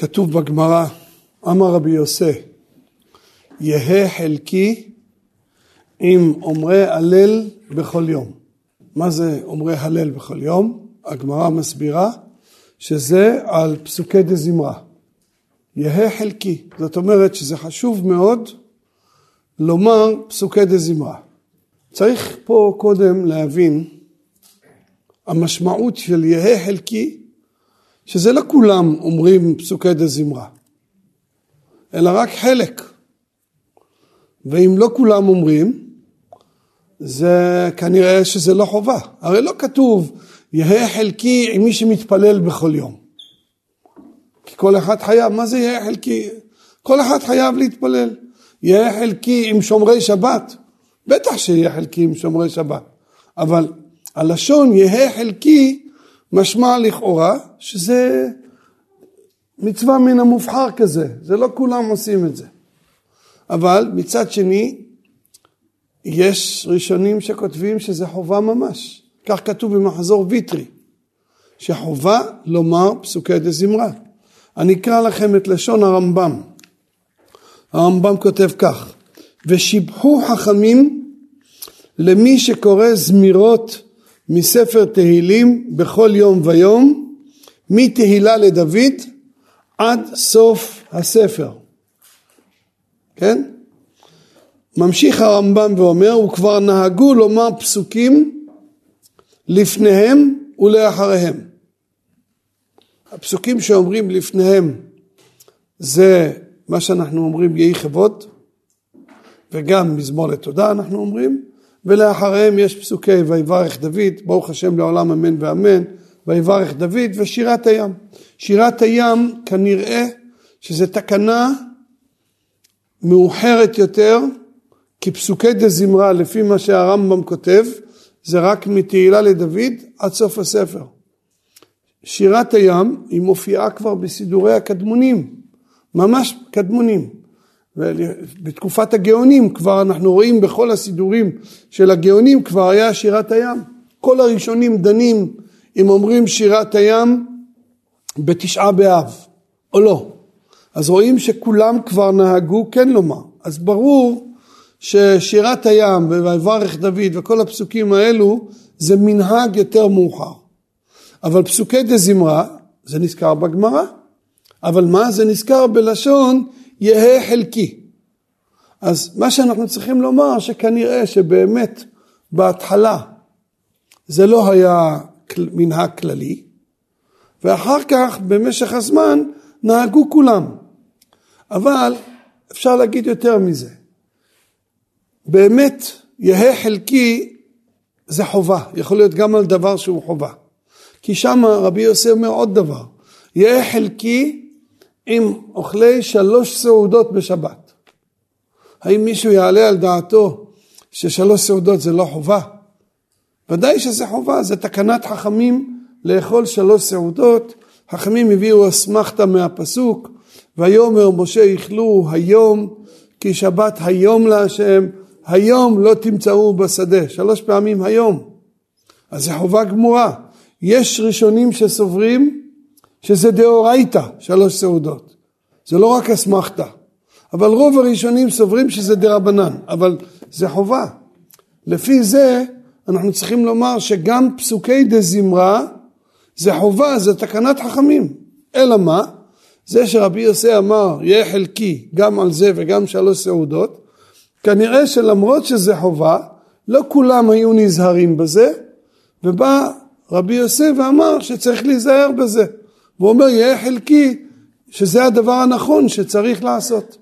כתוב בגמרא, אמר רבי יוסי, יהא חלקי עם אומרי הלל בכל יום. מה זה אומרי הלל בכל יום? הגמרא מסבירה שזה על פסוקי דה זמרה. יהא חלקי, זאת אומרת שזה חשוב מאוד לומר פסוקי דה זמרה. צריך פה קודם להבין המשמעות של יהא חלקי, שזה לא כולם אומרים פסוקי דה זמרה, אלא רק חלק. ואם לא כולם אומרים, זה כנראה שזה לא חובה. הרי לא כתוב יהא חלקי עם מי שמתפלל בכל יום. כי כל אחד חייב, מה זה יהא חלקי? כל אחד חייב להתפלל. יהא חלקי עם שומרי שבת, בטח שיהיה חלקי עם שומרי שבת. אבל הלשון יהא חלקי משמע לכאורה שזה מצווה מן המובחר כזה, זה לא כולם עושים את זה. אבל מצד שני, יש ראשונים שכותבים שזה חובה ממש. כך כתוב במחזור ויטרי, שחובה לומר פסוקי דה זמרה. אני אקרא לכם את לשון הרמב"ם. הרמב"ם כותב כך: ושיבחו חכמים למי שקורא זמירות מספר תהילים בכל יום ויום, מתהילה לדוד עד סוף הספר. כן? ממשיך הרמב"ם ואומר, וכבר נהגו לומר פסוקים לפניהם ולאחריהם. הפסוקים שאומרים לפניהם זה מה שאנחנו אומרים יהי כבוד וגם מזמור לתודה אנחנו אומרים ולאחריהם יש פסוקי ויברך דוד ברוך השם לעולם אמן ואמן ויברך דוד ושירת הים. שירת הים כנראה שזה תקנה מאוחרת יותר כי פסוקי דה זמרה לפי מה שהרמב"ם כותב זה רק מתהילה לדוד עד סוף הספר. שירת הים היא מופיעה כבר בסידורי הקדמונים, ממש קדמונים. בתקופת הגאונים כבר אנחנו רואים בכל הסידורים של הגאונים כבר היה שירת הים. כל הראשונים דנים אם אומרים שירת הים בתשעה באב או לא. אז רואים שכולם כבר נהגו כן לומר. אז ברור ששירת הים ויברך דוד וכל הפסוקים האלו זה מנהג יותר מאוחר. אבל פסוקי דה זמרה זה נזכר בגמרא. אבל מה? זה נזכר בלשון יהא חלקי. אז מה שאנחנו צריכים לומר שכנראה שבאמת בהתחלה זה לא היה מנהג כללי ואחר כך במשך הזמן נהגו כולם. אבל אפשר להגיד יותר מזה. באמת יהא חלקי זה חובה, יכול להיות גם על דבר שהוא חובה. כי שם רבי יוסי אומר עוד דבר, יהא חלקי עם אוכלי שלוש סעודות בשבת. האם מישהו יעלה על דעתו ששלוש סעודות זה לא חובה? ודאי שזה חובה, זה תקנת חכמים לאכול שלוש סעודות. חכמים הביאו אסמכתה מהפסוק, ויאמר משה יכלו היום כי שבת היום להשם היום לא תמצאו בשדה, שלוש פעמים היום. אז זה חובה גמורה. יש ראשונים שסוברים שזה דאורייתא, שלוש סעודות. זה לא רק אסמכתא. אבל רוב הראשונים סוברים שזה דרבנן, אבל זה חובה. לפי זה אנחנו צריכים לומר שגם פסוקי דה זמרה זה חובה, זה תקנת חכמים. אלא מה? זה שרבי יוסי אמר יהיה חלקי גם על זה וגם שלוש סעודות, כנראה שלמרות שזה חובה, לא כולם היו נזהרים בזה, ובא רבי יוסף ואמר שצריך להיזהר בזה. והוא אומר יהיה חלקי שזה הדבר הנכון שצריך לעשות.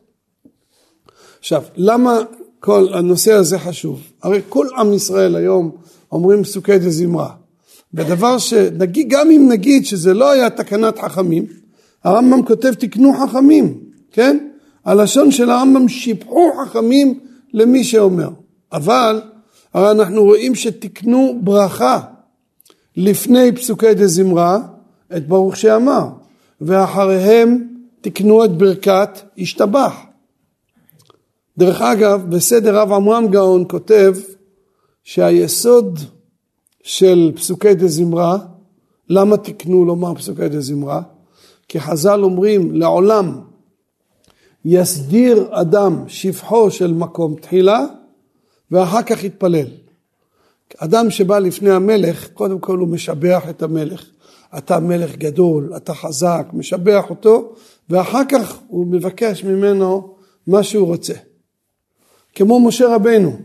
עכשיו, למה כל הנושא הזה חשוב? הרי כל עם ישראל היום אומרים פסוקי דה זמרה. בדבר שנגיד, גם אם נגיד שזה לא היה תקנת חכמים, הרמב"ם כותב תקנו חכמים, כן? הלשון של הרמב"ם שיבחו חכמים למי שאומר. אבל הרי אנחנו רואים שתקנו ברכה לפני פסוקי דה זמרה את ברוך שאמר, ואחריהם תקנו את ברכת השתבח. דרך אגב, בסדר רב עמרם גאון כותב שהיסוד של פסוקי דה זמרה, למה תקנו לומר פסוקי דה זמרה? כי חז"ל אומרים לעולם יסדיר אדם שפחו של מקום תחילה ואחר כך יתפלל. אדם שבא לפני המלך, קודם כל הוא משבח את המלך. אתה מלך גדול, אתה חזק, משבח אותו, ואחר כך הוא מבקש ממנו מה שהוא רוצה. כמו משה רבנו,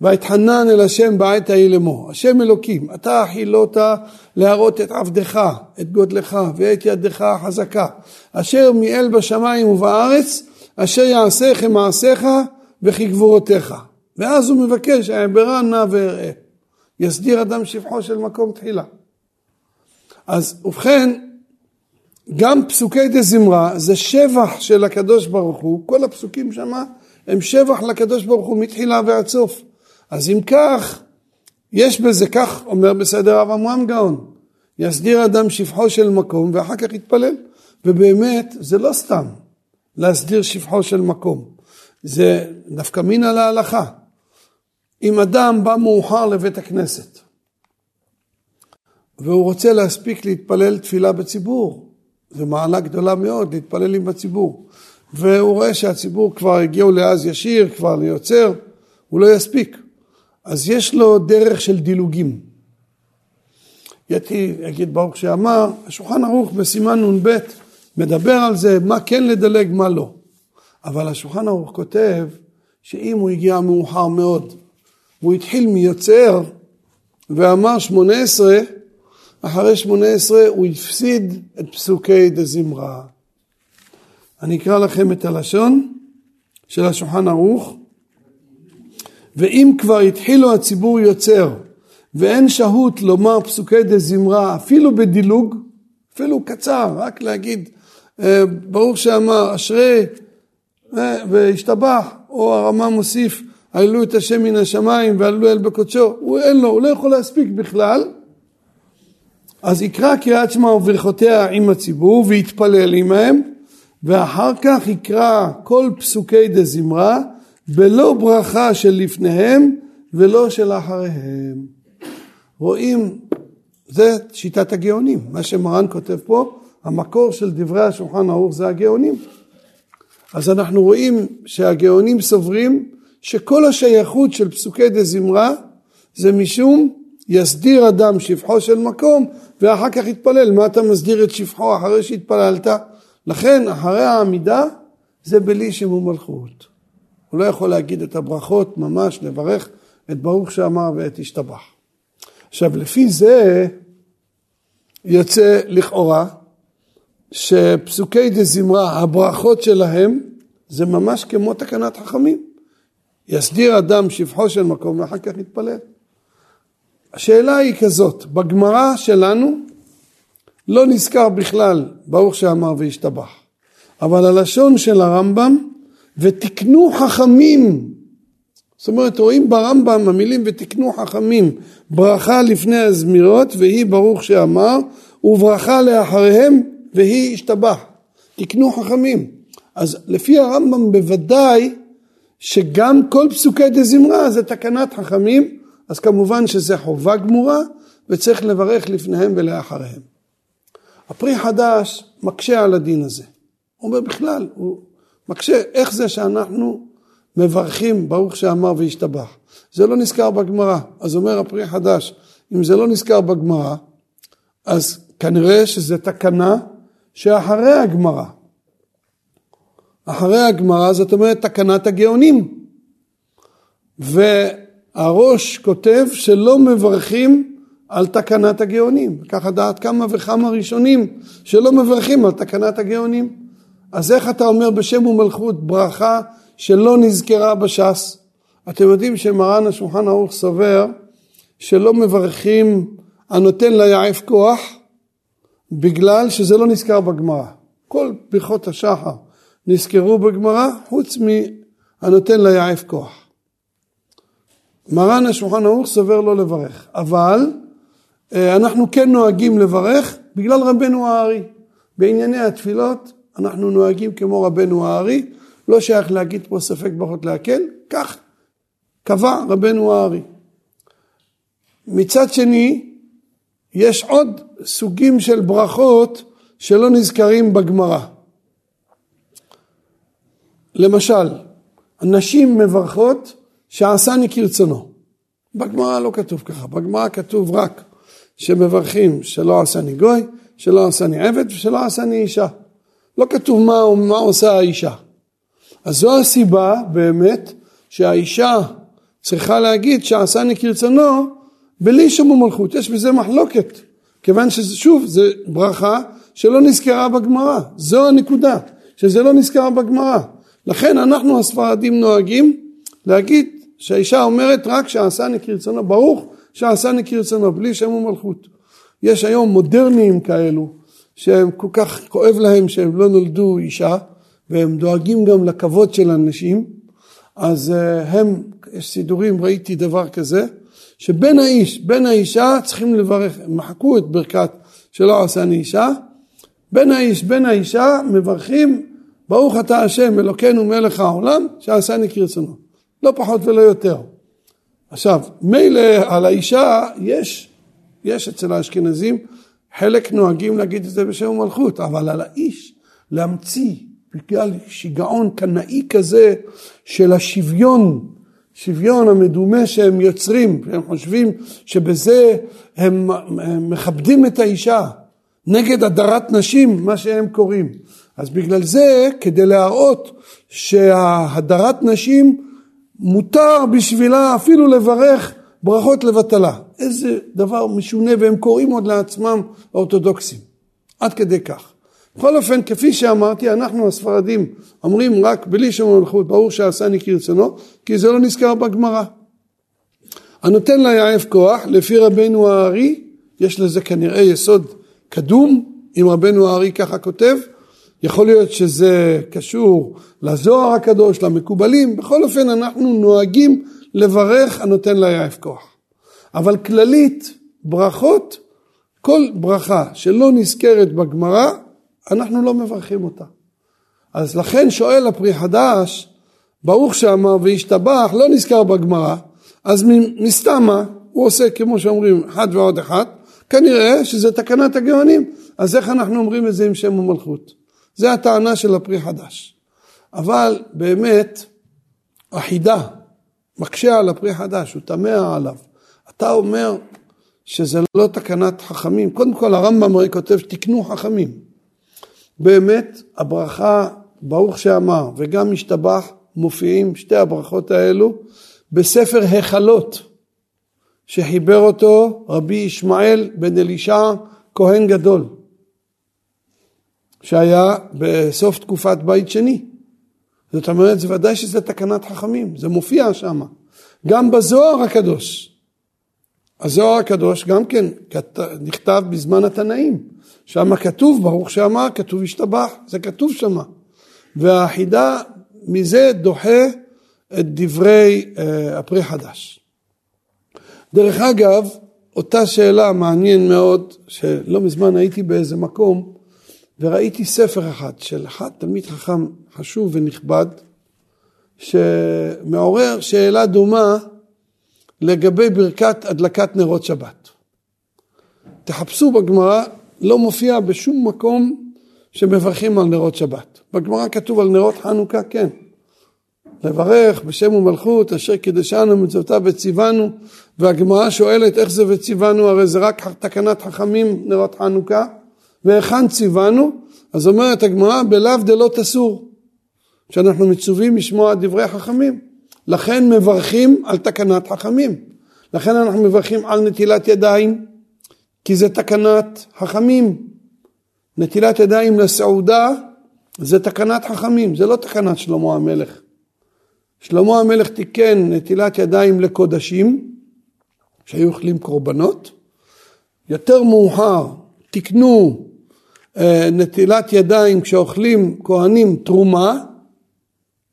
ואתחנן אל השם בעת ההיא לאמור, השם אלוקים, אתה החילוט להראות את עבדך, את גודלך ואת ידך החזקה, אשר מאל בשמיים ובארץ, אשר יעשה כמעשיך וכגבורותיך. ואז הוא מבקש, אעברה נא ואראה. יסדיר אדם שבחו של מקום תחילה. אז ובכן, גם פסוקי דה זמרה זה שבח של הקדוש ברוך הוא, כל הפסוקים שמה הם שבח לקדוש ברוך הוא מתחילה ועד סוף. אז אם כך, יש בזה כך, אומר בסדר רב עמרם גאון, יסדיר אדם שפחו של מקום ואחר כך יתפלל. ובאמת, זה לא סתם להסדיר שפחו של מקום, זה נפקא מינה להלכה. אם אדם בא מאוחר לבית הכנסת והוא רוצה להספיק להתפלל תפילה בציבור, זו מעלה גדולה מאוד להתפלל עם הציבור, והוא רואה שהציבור כבר הגיעו לאז ישיר, כבר ליוצר, הוא לא יספיק. אז יש לו דרך של דילוגים. יתי יגיד ברוך שאמר, השולחן ערוך בסימן נ"ב מדבר על זה, מה כן לדלג, מה לא. אבל השולחן ערוך כותב שאם הוא הגיע מאוחר מאוד, והוא התחיל מיוצר ואמר שמונה עשרה, אחרי שמונה עשרה הוא הפסיד את פסוקי דזמרה. אני אקרא לכם את הלשון של השולחן ערוך. ואם כבר התחילו הציבור יוצר ואין שהות לומר פסוקי דזמרה אפילו בדילוג, אפילו קצר, רק להגיד אה, ברוך שאמר אשרי אה, והשתבח, או הרמה מוסיף עלו את השם מן השמיים ועלו אל בקודשו, הוא אין לו, הוא לא יכול להספיק בכלל, אז יקרא קריאת שמע וברכותיה עם הציבור ויתפלל עמהם ואחר כך יקרא כל פסוקי דזמרה בלא ברכה של לפניהם ולא של אחריהם. רואים, זה שיטת הגאונים, מה שמרן כותב פה, המקור של דברי השולחן ערוך זה הגאונים. אז אנחנו רואים שהגאונים סוברים שכל השייכות של פסוקי דה זמרה זה משום יסדיר אדם שפחו של מקום ואחר כך יתפלל. מה אתה מסדיר את שפחו אחרי שהתפללת? לכן אחרי העמידה זה בלי שם ומלכות. הוא לא יכול להגיד את הברכות ממש, לברך את ברוך שאמר ואת השתבח. עכשיו לפי זה יוצא לכאורה שפסוקי דה זמרה, הברכות שלהם זה ממש כמו תקנת חכמים. יסדיר אדם שפחו של מקום ואחר כך יתפלל. השאלה היא כזאת, בגמרא שלנו לא נזכר בכלל ברוך שאמר והשתבח, אבל הלשון של הרמב"ם ותקנו חכמים, זאת אומרת רואים ברמב"ם המילים ותקנו חכמים ברכה לפני הזמירות והיא ברוך שאמר וברכה לאחריהם והיא השתבח, תקנו חכמים. אז לפי הרמב"ם בוודאי שגם כל פסוקי דה זמרה זה תקנת חכמים, אז כמובן שזה חובה גמורה וצריך לברך לפניהם ולאחריהם. הפרי חדש מקשה על הדין הזה. הוא אומר בכלל, הוא מקשה, איך זה שאנחנו מברכים ברוך שאמר והשתבח. זה לא נזכר בגמרא. אז אומר הפרי חדש, אם זה לא נזכר בגמרא, אז כנראה שזה תקנה שאחרי הגמרא. אחרי הגמרא זאת אומרת תקנת הגאונים. והראש כותב שלא מברכים על תקנת הגאונים. ככה דעת כמה וכמה ראשונים שלא מברכים על תקנת הגאונים. אז איך אתה אומר בשם ומלכות ברכה שלא נזכרה בש"ס? אתם יודעים שמרן השולחן ערוך סובר שלא מברכים הנותן ליעף כוח בגלל שזה לא נזכר בגמרא. כל ברכות השחר נזכרו בגמרא חוץ מהנותן ליעף כוח. מרן השולחן ערוך סובר לא לברך, אבל אה, אנחנו כן נוהגים לברך בגלל רבנו הארי. בענייני התפילות אנחנו נוהגים כמו רבנו הארי, לא שייך להגיד פה ספק ברכות להקל, כך קבע רבנו הארי. מצד שני, יש עוד סוגים של ברכות שלא נזכרים בגמרא. למשל, הנשים מברכות שעשני כרצונו. בגמרא לא כתוב ככה, בגמרא כתוב רק שמברכים שלא עשני גוי, שלא עשני עבד ושלא עשני אישה. לא כתוב מה, מה עושה האישה. אז זו הסיבה באמת שהאישה צריכה להגיד שעשני כרצונו בלי שום מלכות. יש בזה מחלוקת, כיוון ששוב, זה ברכה שלא נזכרה בגמרא. זו הנקודה, שזה לא נזכר בגמרא. לכן אנחנו הספרדים נוהגים להגיד שהאישה אומרת רק שעשני כרצונו, ברוך שעשני כרצונו, בלי שם ומלכות. יש היום מודרניים כאלו, שהם כל כך כואב להם שהם לא נולדו אישה, והם דואגים גם לכבוד של הנשים, אז אה, הם, יש סידורים, ראיתי דבר כזה, שבין האיש, בין האישה צריכים לברך, הם מחקו את ברכת שלא עשני אישה, בין האיש, בין האישה, מברכים ברוך אתה השם אלוקינו מלך העולם שעשני כרצונו, לא פחות ולא יותר. עכשיו, מילא על האישה יש, יש אצל האשכנזים, חלק נוהגים להגיד את זה בשם המלכות, אבל על האיש להמציא בגלל שיגעון קנאי כזה של השוויון, שוויון המדומה שהם יוצרים, הם חושבים שבזה הם, הם מכבדים את האישה, נגד הדרת נשים, מה שהם קוראים. אז בגלל זה, כדי להראות שהדרת נשים מותר בשבילה אפילו לברך ברכות לבטלה. איזה דבר משונה והם קוראים עוד לעצמם אורתודוקסים. עד כדי כך. בכל אופן, כפי שאמרתי, אנחנו הספרדים אומרים רק בלי שם המלכות, ברור שעשני כרצונו, כי זה לא נזכר בגמרא. הנותן ליעף כוח, לפי רבנו הארי, יש לזה כנראה יסוד קדום, אם רבנו הארי ככה כותב, יכול להיות שזה קשור לזוהר הקדוש, למקובלים, בכל אופן אנחנו נוהגים לברך הנותן ליעף כוח. אבל כללית, ברכות, כל ברכה שלא נזכרת בגמרא, אנחנו לא מברכים אותה. אז לכן שואל הפרי חדש, ברוך שאמר וישתבח, לא נזכר בגמרא, אז מסתמה הוא עושה כמו שאומרים אחד ועוד אחד, כנראה שזה תקנת הגאונים, אז איך אנחנו אומרים את זה עם שם ומלכות? זה הטענה של הפרי חדש. אבל באמת, החידה מקשה על הפרי חדש, הוא תמה עליו. אתה אומר שזה לא תקנת חכמים. קודם כל הרמב"ם הרי כותב תקנו חכמים. באמת הברכה ברוך שאמר וגם משתבח מופיעים שתי הברכות האלו בספר היכלות שחיבר אותו רבי ישמעאל בן אלישע כהן גדול. שהיה בסוף תקופת בית שני. זאת אומרת, זה ודאי שזה תקנת חכמים, זה מופיע שם. גם בזוהר הקדוש. הזוהר הקדוש גם כן נכתב בזמן התנאים. שם כתוב, ברוך שאמר, כתוב השתבח, זה כתוב שם. והחידה מזה דוחה את דברי uh, הפרי חדש. דרך אגב, אותה שאלה מעניין מאוד, שלא מזמן הייתי באיזה מקום, וראיתי ספר אחד של אחד תלמיד חכם חשוב ונכבד, שמעורר שאלה דומה לגבי ברכת הדלקת נרות שבת. תחפשו בגמרא, לא מופיע בשום מקום שמברכים על נרות שבת. בגמרא כתוב על נרות חנוכה, כן. לברך בשם ומלכות אשר קידשנו מצוותיו וציוונו והגמרא שואלת איך זה וציוונו הרי זה רק תקנת חכמים נרות חנוכה והיכן ציוונו? אז אומרת הגמרא, בלאו דלא תסור, שאנחנו מצווים לשמוע דברי חכמים. לכן מברכים על תקנת חכמים. לכן אנחנו מברכים על נטילת ידיים, כי זה תקנת חכמים. נטילת ידיים לסעודה זה תקנת חכמים, זה לא תקנת שלמה המלך. שלמה המלך תיקן נטילת ידיים לקודשים, שהיו אוכלים קורבנות. יותר מאוחר תיקנו נטילת ידיים כשאוכלים כהנים תרומה,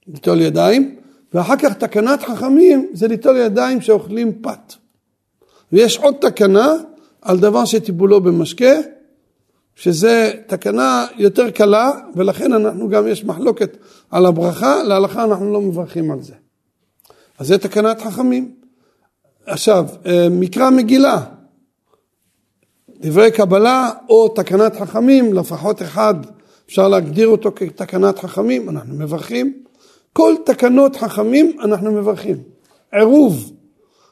ליטול ידיים, ואחר כך תקנת חכמים זה ליטול ידיים כשאוכלים פת. ויש עוד תקנה על דבר שטיפולו במשקה, שזה תקנה יותר קלה, ולכן אנחנו גם יש מחלוקת על הברכה, להלכה אנחנו לא מברכים על זה. אז זה תקנת חכמים. עכשיו, אה, מקרא מגילה, דברי קבלה או תקנת חכמים, לפחות אחד אפשר להגדיר אותו כתקנת חכמים, אנחנו מברכים. כל תקנות חכמים אנחנו מברכים. עירוב,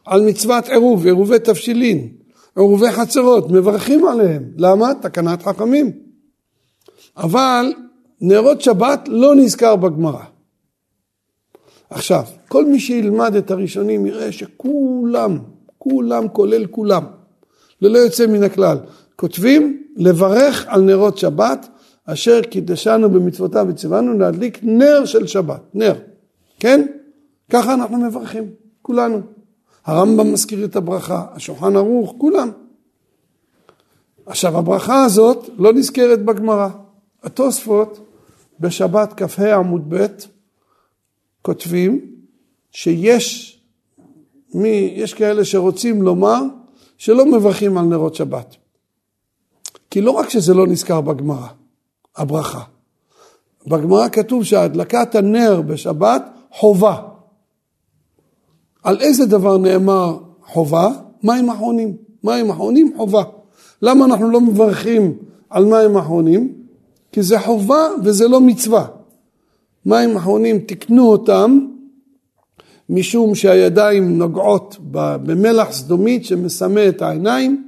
על מצוות עירוב, עירובי תבשילין, עירובי חצרות, מברכים עליהם. למה? תקנת חכמים. אבל נרות שבת לא נזכר בגמרא. עכשיו, כל מי שילמד את הראשונים יראה שכולם, כולם כולל כולם, ללא יוצא מן הכלל, כותבים לברך על נרות שבת אשר קידשנו במצוותיו וציוונו להדליק נר של שבת, נר, כן? ככה אנחנו מברכים, כולנו. הרמב"ם מזכיר את הברכה, השולחן ערוך, כולם. עכשיו הברכה הזאת לא נזכרת בגמרא. התוספות בשבת כ"ה עמוד ב' כותבים שיש מי, יש כאלה שרוצים לומר שלא מברכים על נרות שבת. כי לא רק שזה לא נזכר בגמרא, הברכה. בגמרא כתוב שהדלקת הנר בשבת חובה. על איזה דבר נאמר חובה? מים אחרונים. מים אחרונים חובה. למה אנחנו לא מברכים על מים אחרונים? כי זה חובה וזה לא מצווה. מים אחרונים תקנו אותם משום שהידיים נוגעות במלח סדומית שמסמא את העיניים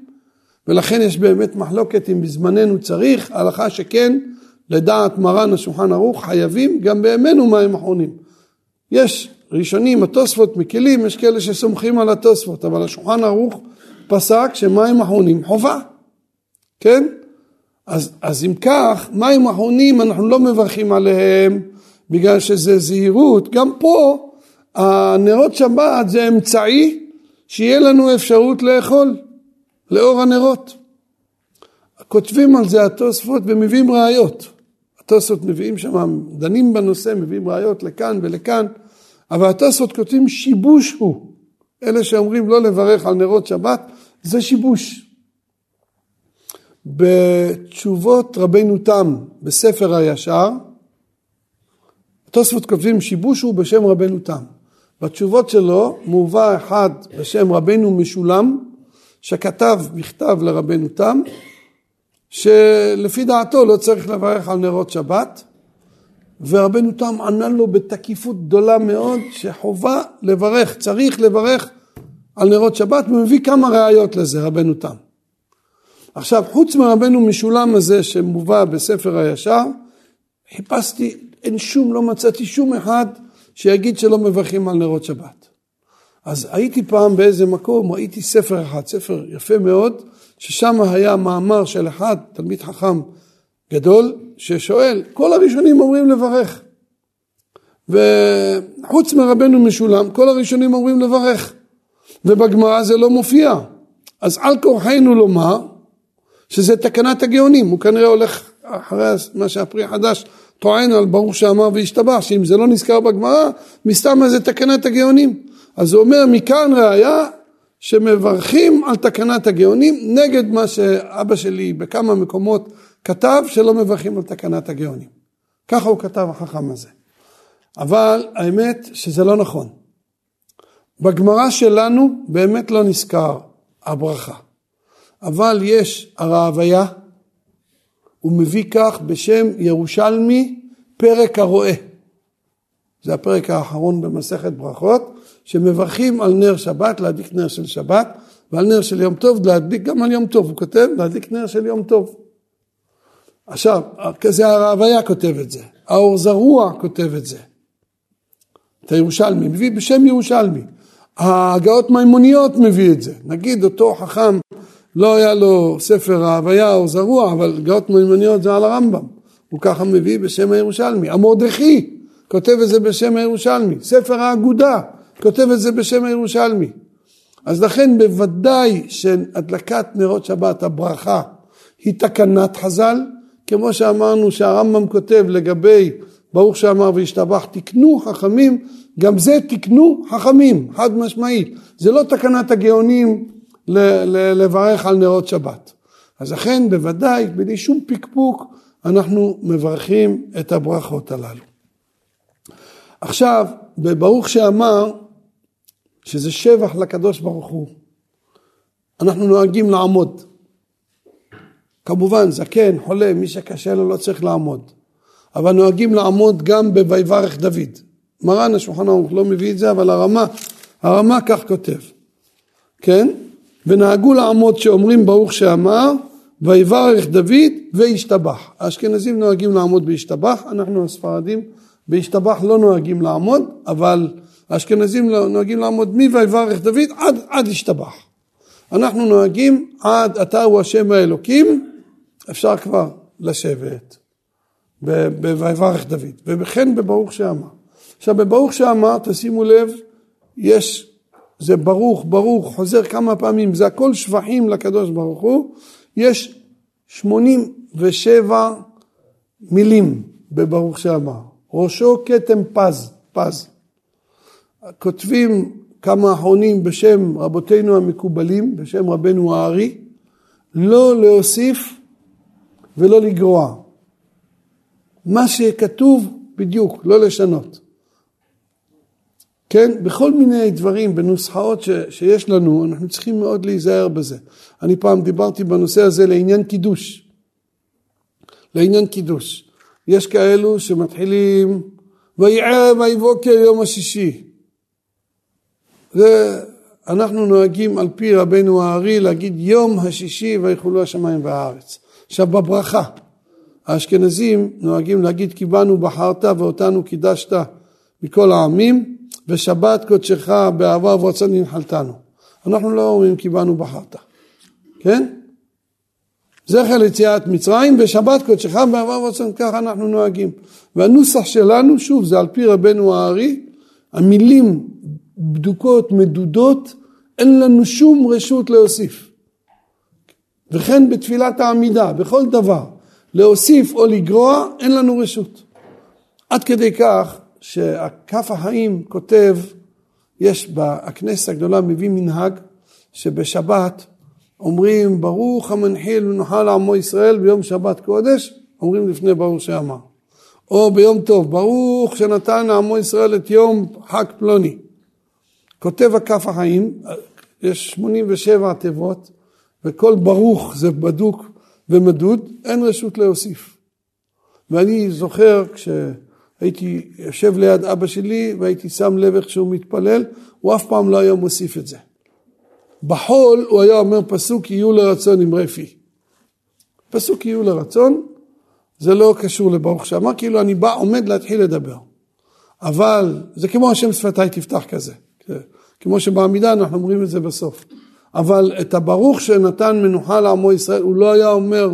ולכן יש באמת מחלוקת אם בזמננו צריך, הלכה שכן לדעת מרן השולחן ערוך חייבים גם בימינו מים אחרונים. יש ראשונים, התוספות מקלים, יש כאלה שסומכים על התוספות, אבל השולחן ערוך פסק שמים אחרונים חובה, כן? אז, אז אם כך, מים אחרונים אנחנו לא מברכים עליהם בגלל שזה זהירות, גם פה הנרות שבת זה אמצעי שיהיה לנו אפשרות לאכול לאור הנרות. כותבים על זה התוספות ומביאים ראיות. התוספות מביאים שם, דנים בנושא, מביאים ראיות לכאן ולכאן, אבל התוספות כותבים שיבוש הוא. אלה שאומרים לא לברך על נרות שבת, זה שיבוש. בתשובות רבנו תם בספר הישר, התוספות כותבים שיבוש הוא בשם רבנו תם. בתשובות שלו מובא אחד בשם רבנו משולם, שכתב מכתב לרבנו תם, שלפי דעתו לא צריך לברך על נרות שבת, ורבנו תם ענה לו בתקיפות גדולה מאוד שחובה לברך, צריך לברך על נרות שבת, ומביא כמה ראיות לזה רבנו תם. עכשיו חוץ מרבנו משולם הזה שמובא בספר הישר, חיפשתי, אין שום, לא מצאתי שום אחד שיגיד שלא מברכים על נרות שבת. אז הייתי פעם באיזה מקום, ראיתי ספר אחד, ספר יפה מאוד, ששם היה מאמר של אחד, תלמיד חכם גדול, ששואל, כל הראשונים אומרים לברך. וחוץ מרבנו משולם, כל הראשונים אומרים לברך. ובגמרא זה לא מופיע. אז על כורחנו לומר שזה תקנת הגאונים, הוא כנראה הולך אחרי מה שהפרי החדש טוען על ברוך שאמר והשתבח, שאם זה לא נזכר בגמרא, מסתם זה תקנת הגאונים. אז הוא אומר מכאן ראיה שמברכים על תקנת הגאונים נגד מה שאבא שלי בכמה מקומות כתב שלא מברכים על תקנת הגאונים. ככה הוא כתב החכם הזה. אבל האמת שזה לא נכון. בגמרא שלנו באמת לא נזכר הברכה. אבל יש הרעביה, הוא מביא כך בשם ירושלמי פרק הרועה. זה הפרק האחרון במסכת ברכות, שמברכים על נר שבת, להדליק נר של שבת, ועל נר של יום טוב להדליק גם על יום טוב, הוא כותב להדליק נר של יום טוב. עכשיו, כזה הרעביה כותב את זה, האור זרוע כותב את זה, את הירושלמי, מביא בשם ירושלמי. ההגאות מימוניות מביא את זה, נגיד אותו חכם לא היה לו ספר ההוויה או זרוע, אבל הגאות מימוניות זה על הרמב"ם, הוא ככה מביא בשם הירושלמי. המרדכי כותב את זה בשם הירושלמי, ספר האגודה כותב את זה בשם הירושלמי. אז לכן בוודאי שהדלקת נרות שבת, הברכה, היא תקנת חז"ל, כמו שאמרנו שהרמב"ם כותב לגבי ברוך שאמר וישתבח תקנו חכמים, גם זה תקנו חכמים, חד משמעית. זה לא תקנת הגאונים לברך על נרות שבת. אז לכן בוודאי, בלי שום פקפוק, אנחנו מברכים את הברכות הללו. עכשיו, בברוך שאמר, שזה שבח לקדוש ברוך הוא, אנחנו נוהגים לעמוד. כמובן, זקן, חולה, מי שקשה לו לא צריך לעמוד. אבל נוהגים לעמוד גם ב"ויברך דוד". מרן השולחן ערוך לא מביא את זה, אבל הרמה, הרמה כך כותב, כן? ונהגו לעמוד שאומרים ברוך שאמר, ויברך דוד וישתבח. האשכנזים נוהגים לעמוד בישתבח, אנחנו הספרדים בישתבח לא נוהגים לעמוד, אבל האשכנזים לא נוהגים לעמוד מ"ויברך דוד" עד, עד ישתבח. אנחנו נוהגים עד אתה הוא השם האלוקים, אפשר כבר לשבת ב"ויברך דוד", וכן בברוך שאמר. עכשיו בברוך שאמר, תשימו לב, יש, זה ברוך, ברוך, חוזר כמה פעמים, זה הכל שבחים לקדוש ברוך הוא, יש 87 מילים בברוך שאמר, ראשו כתם פז, פז. כותבים כמה אחרונים בשם רבותינו המקובלים, בשם רבנו הארי, לא להוסיף ולא לגרוע. מה שכתוב בדיוק, לא לשנות. כן, בכל מיני דברים, בנוסחאות ש, שיש לנו, אנחנו צריכים מאוד להיזהר בזה. אני פעם דיברתי בנושא הזה לעניין קידוש. לעניין קידוש. יש כאלו שמתחילים, ויער ויבוקר יום השישי. זה, אנחנו נוהגים על פי רבנו הארי להגיד יום השישי ויכולו השמיים והארץ. עכשיו בברכה, האשכנזים נוהגים להגיד כי בנו בחרת ואותנו קידשת מכל העמים ושבת קודשך באהבה ורצון ינחלתנו. אנחנו לא אומרים כי בנו בחרת, כן? זכר ליציאת מצרים ושבת קודשך באהבה ורצון, ככה אנחנו נוהגים. והנוסח שלנו, שוב, זה על פי רבנו הארי, המילים בדוקות, מדודות, אין לנו שום רשות להוסיף. וכן בתפילת העמידה, בכל דבר, להוסיף או לגרוע, אין לנו רשות. עד כדי כך שהכף החיים כותב, יש בכנסת הגדולה מביא מנהג שבשבת אומרים ברוך המנחיל ונוחה לעמו ישראל ביום שבת קודש, אומרים לפני ברוך שאמר. או ביום טוב, ברוך שנתן לעמו ישראל את יום חג פלוני. כותב הכף החיים, יש 87 תיבות, וכל ברוך זה בדוק ומדוד, אין רשות להוסיף. ואני זוכר כשהייתי יושב ליד אבא שלי והייתי שם לב איך שהוא מתפלל, הוא אף פעם לא היה מוסיף את זה. בחול הוא היה אומר פסוק יהיו לרצון עם רפי. פסוק יהיו לרצון, זה לא קשור לברוך שאמר, כאילו אני בא, עומד להתחיל לדבר. אבל זה כמו השם שפתיי תפתח כזה. כמו שבעמידה אנחנו אומרים את זה בסוף. אבל את הברוך שנתן מנוחה לעמו ישראל, הוא לא היה אומר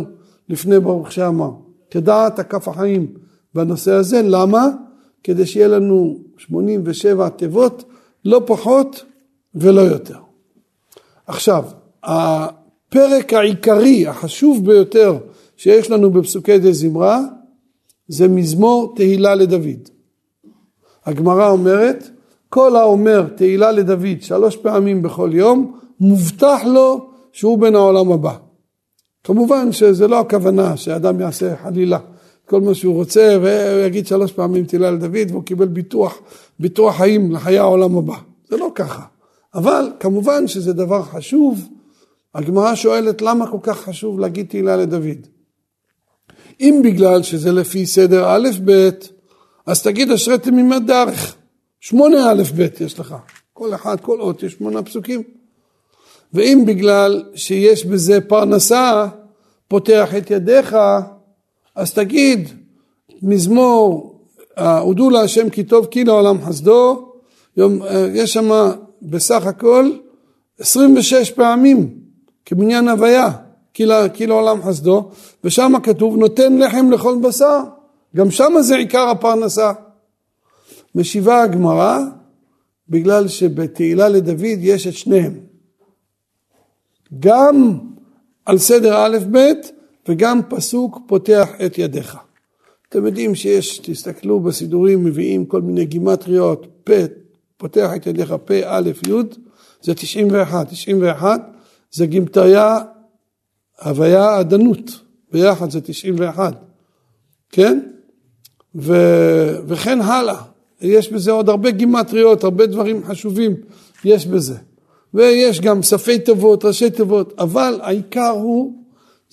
לפני ברוך שאמר. כדעת הכף החיים בנושא הזה, למה? כדי שיהיה לנו 87 תיבות, לא פחות ולא יותר. עכשיו, הפרק העיקרי, החשוב ביותר שיש לנו בפסוקי דה זמרה, זה מזמור תהילה לדוד. הגמרא אומרת, כל האומר תהילה לדוד שלוש פעמים בכל יום, מובטח לו שהוא בן העולם הבא. כמובן שזה לא הכוונה שאדם יעשה חלילה כל מה שהוא רוצה והוא יגיד שלוש פעמים תהילה לדוד והוא קיבל ביטוח, ביטוח חיים לחיי העולם הבא. זה לא ככה. אבל כמובן שזה דבר חשוב. הגמרא שואלת למה כל כך חשוב להגיד תהילה לדוד. אם בגלל שזה לפי סדר א' ב', אז תגיד אשרי תמימת דרך. שמונה א' ב' יש לך. כל אחד, כל אות, יש שמונה פסוקים. ואם בגלל שיש בזה פרנסה, פותח את ידיך, אז תגיד, מזמור, הודו להשם כי טוב כי לעולם חסדו, יום, יש שם בסך הכל 26 פעמים כבניין הוויה, כי לעולם חסדו, ושם כתוב נותן לחם לכל בשר, גם שם זה עיקר הפרנסה. משיבה הגמרא, בגלל שבתהילה לדוד יש את שניהם. גם על סדר א' ב' וגם פסוק פותח את ידיך. אתם יודעים שיש, תסתכלו בסידורים, מביאים כל מיני גימטריות, פ', פותח את ידיך, פ', א', י', זה 91. 91 זה גימטריה, הוויה עדנות, ביחד זה 91, כן? ו... וכן הלאה. יש בזה עוד הרבה גימטריות, הרבה דברים חשובים יש בזה. ויש גם ספי תיבות, ראשי תיבות, אבל העיקר הוא,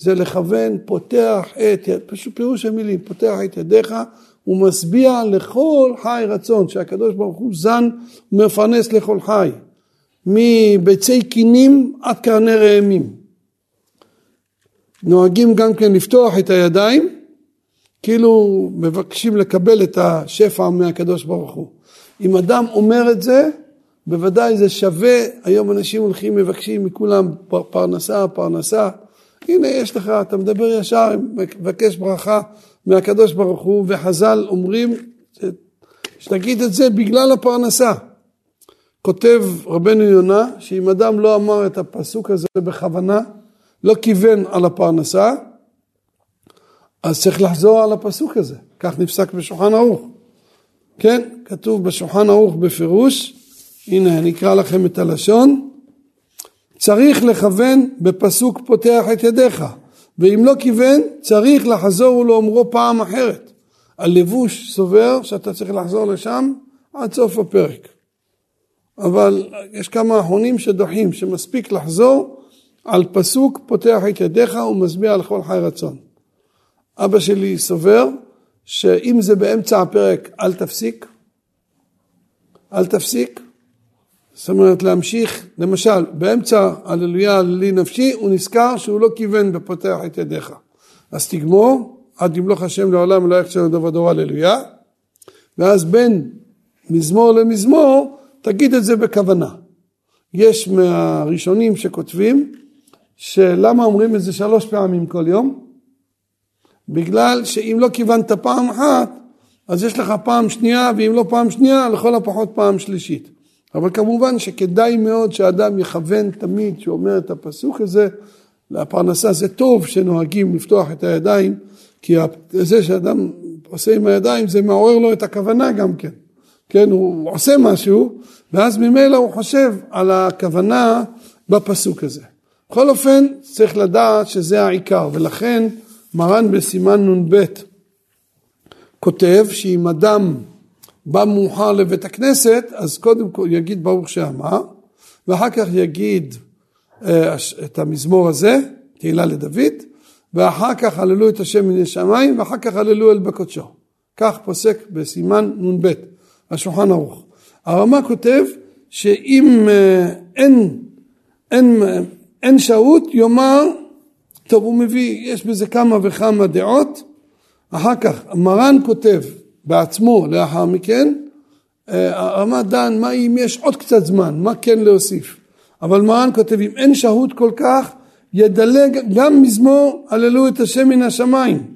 זה לכוון, פותח את, פשוט פירוש המילים, פותח את ידיך ומשביע לכל חי רצון, שהקדוש ברוך הוא זן ומפרנס לכל חי, מביצי קינים עד קרני ראמים. נוהגים גם כן לפתוח את הידיים, כאילו מבקשים לקבל את השפע מהקדוש ברוך הוא. אם אדם אומר את זה, בוודאי זה שווה, היום אנשים הולכים מבקשים מכולם פרנסה, פרנסה. הנה יש לך, אתה מדבר ישר, מבקש ברכה מהקדוש ברוך הוא, וחז"ל אומרים שתגיד את זה בגלל הפרנסה. כותב רבנו יונה, שאם אדם לא אמר את הפסוק הזה בכוונה, לא כיוון על הפרנסה, אז צריך לחזור על הפסוק הזה. כך נפסק בשולחן ערוך. כן, כתוב בשולחן ערוך בפירוש, הנה אני אקרא לכם את הלשון, צריך לכוון בפסוק פותח את ידיך, ואם לא כיוון צריך לחזור ולאומרו פעם אחרת. הלבוש סובר שאתה צריך לחזור לשם עד סוף הפרק. אבל יש כמה אחרונים שדוחים שמספיק לחזור על פסוק פותח את ידיך ומשביע לכל חי רצון. אבא שלי סובר שאם זה באמצע הפרק אל תפסיק, אל תפסיק, זאת אומרת להמשיך, למשל באמצע הללויה לי נפשי הוא נזכר שהוא לא כיוון בפותח את ידיך, אז תגמור עד ימלוך השם לעולם ולא יחשב לדבר דור הללויה ואז בין מזמור למזמור תגיד את זה בכוונה. יש מהראשונים שכותבים שלמה אומרים את זה שלוש פעמים כל יום? בגלל שאם לא כיוונת פעם אחת, אז יש לך פעם שנייה, ואם לא פעם שנייה, לכל הפחות פעם שלישית. אבל כמובן שכדאי מאוד שאדם יכוון תמיד, שהוא אומר את הפסוק הזה, לפרנסה זה טוב שנוהגים לפתוח את הידיים, כי זה שאדם עושה עם הידיים זה מעורר לו את הכוונה גם כן. כן, הוא עושה משהו, ואז ממילא הוא חושב על הכוונה בפסוק הזה. בכל אופן, צריך לדעת שזה העיקר, ולכן מרן בסימן נ"ב כותב שאם אדם בא מאוחר לבית הכנסת, אז קודם כל יגיד ברוך שאמר, ואחר כך יגיד אה, את המזמור הזה, תהילה לדוד, ואחר כך הללו את השם מן השמיים, ואחר כך הללו אל בקודשו. כך פוסק בסימן נ"ב, השולחן ערוך. הרמ"א כותב שאם אה, אין, אין, אין שהות, יאמר טוב, הוא מביא, יש בזה כמה וכמה דעות, אחר כך מרן כותב בעצמו לאחר מכן, הרמ"א אה, דן מה אם יש עוד קצת זמן, מה כן להוסיף, אבל מרן כותב אם אין שהות כל כך, ידלג גם מזמור הללו את השם מן השמיים,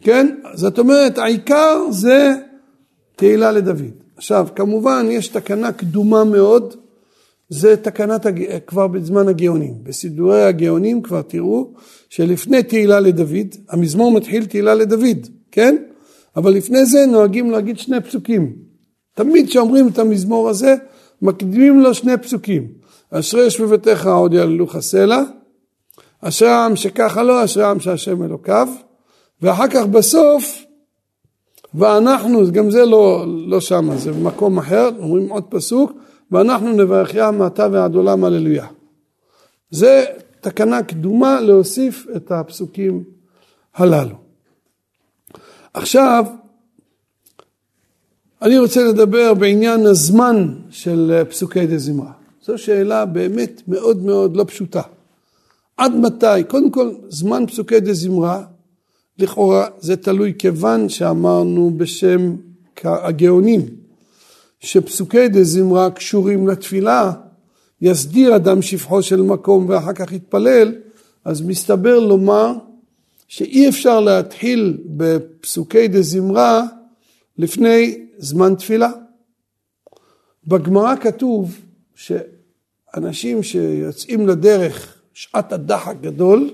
כן? זאת אומרת העיקר זה תהילה לדוד. עכשיו כמובן יש תקנה קדומה מאוד זה תקנת, הג... כבר בזמן הגאונים. בסידורי הגאונים כבר תראו שלפני תהילה לדוד, המזמור מתחיל תהילה לדוד, כן? אבל לפני זה נוהגים להגיד שני פסוקים. תמיד כשאומרים את המזמור הזה, מקדימים לו שני פסוקים. אשרי יש בביתך עוד יעללוך הסלע, אשרי העם שככה לו, אשרי העם שהשם אלוקיו, ואחר כך בסוף, ואנחנו, גם זה לא, לא שמה, זה במקום אחר, אומרים עוד פסוק, ואנחנו נברכיה מעתה ועד עולם הללויה. זה תקנה קדומה להוסיף את הפסוקים הללו. עכשיו, אני רוצה לדבר בעניין הזמן של פסוקי דה זמרה. זו שאלה באמת מאוד מאוד לא פשוטה. עד מתי? קודם כל, זמן פסוקי דה זמרה, לכאורה זה תלוי כיוון שאמרנו בשם הגאונים, שפסוקי דה זמרה קשורים לתפילה, יסדיר אדם שפחו של מקום ואחר כך יתפלל, אז מסתבר לומר שאי אפשר להתחיל בפסוקי דה זמרה לפני זמן תפילה. בגמרא כתוב שאנשים שיוצאים לדרך שעת הדח הגדול,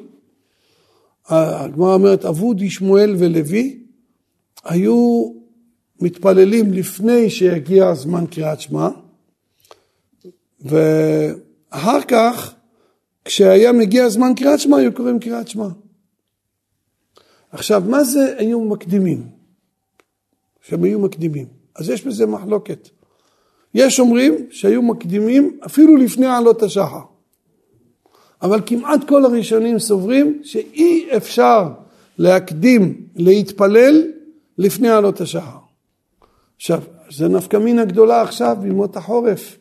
הגמרא אומרת אבודי, שמואל ולוי, היו מתפללים לפני שיגיע זמן קריאת שמע, ואחר כך, כשהיה מגיע זמן קריאת שמע, היו קוראים קריאת שמע. עכשיו, מה זה היו מקדימים? שהם היו מקדימים. אז יש בזה מחלוקת. יש אומרים שהיו מקדימים אפילו לפני עלות השחר. אבל כמעט כל הראשונים סוברים שאי אפשר להקדים להתפלל לפני עלות השחר. עכשיו, זה נפקא מינה גדולה עכשיו בימות החורף,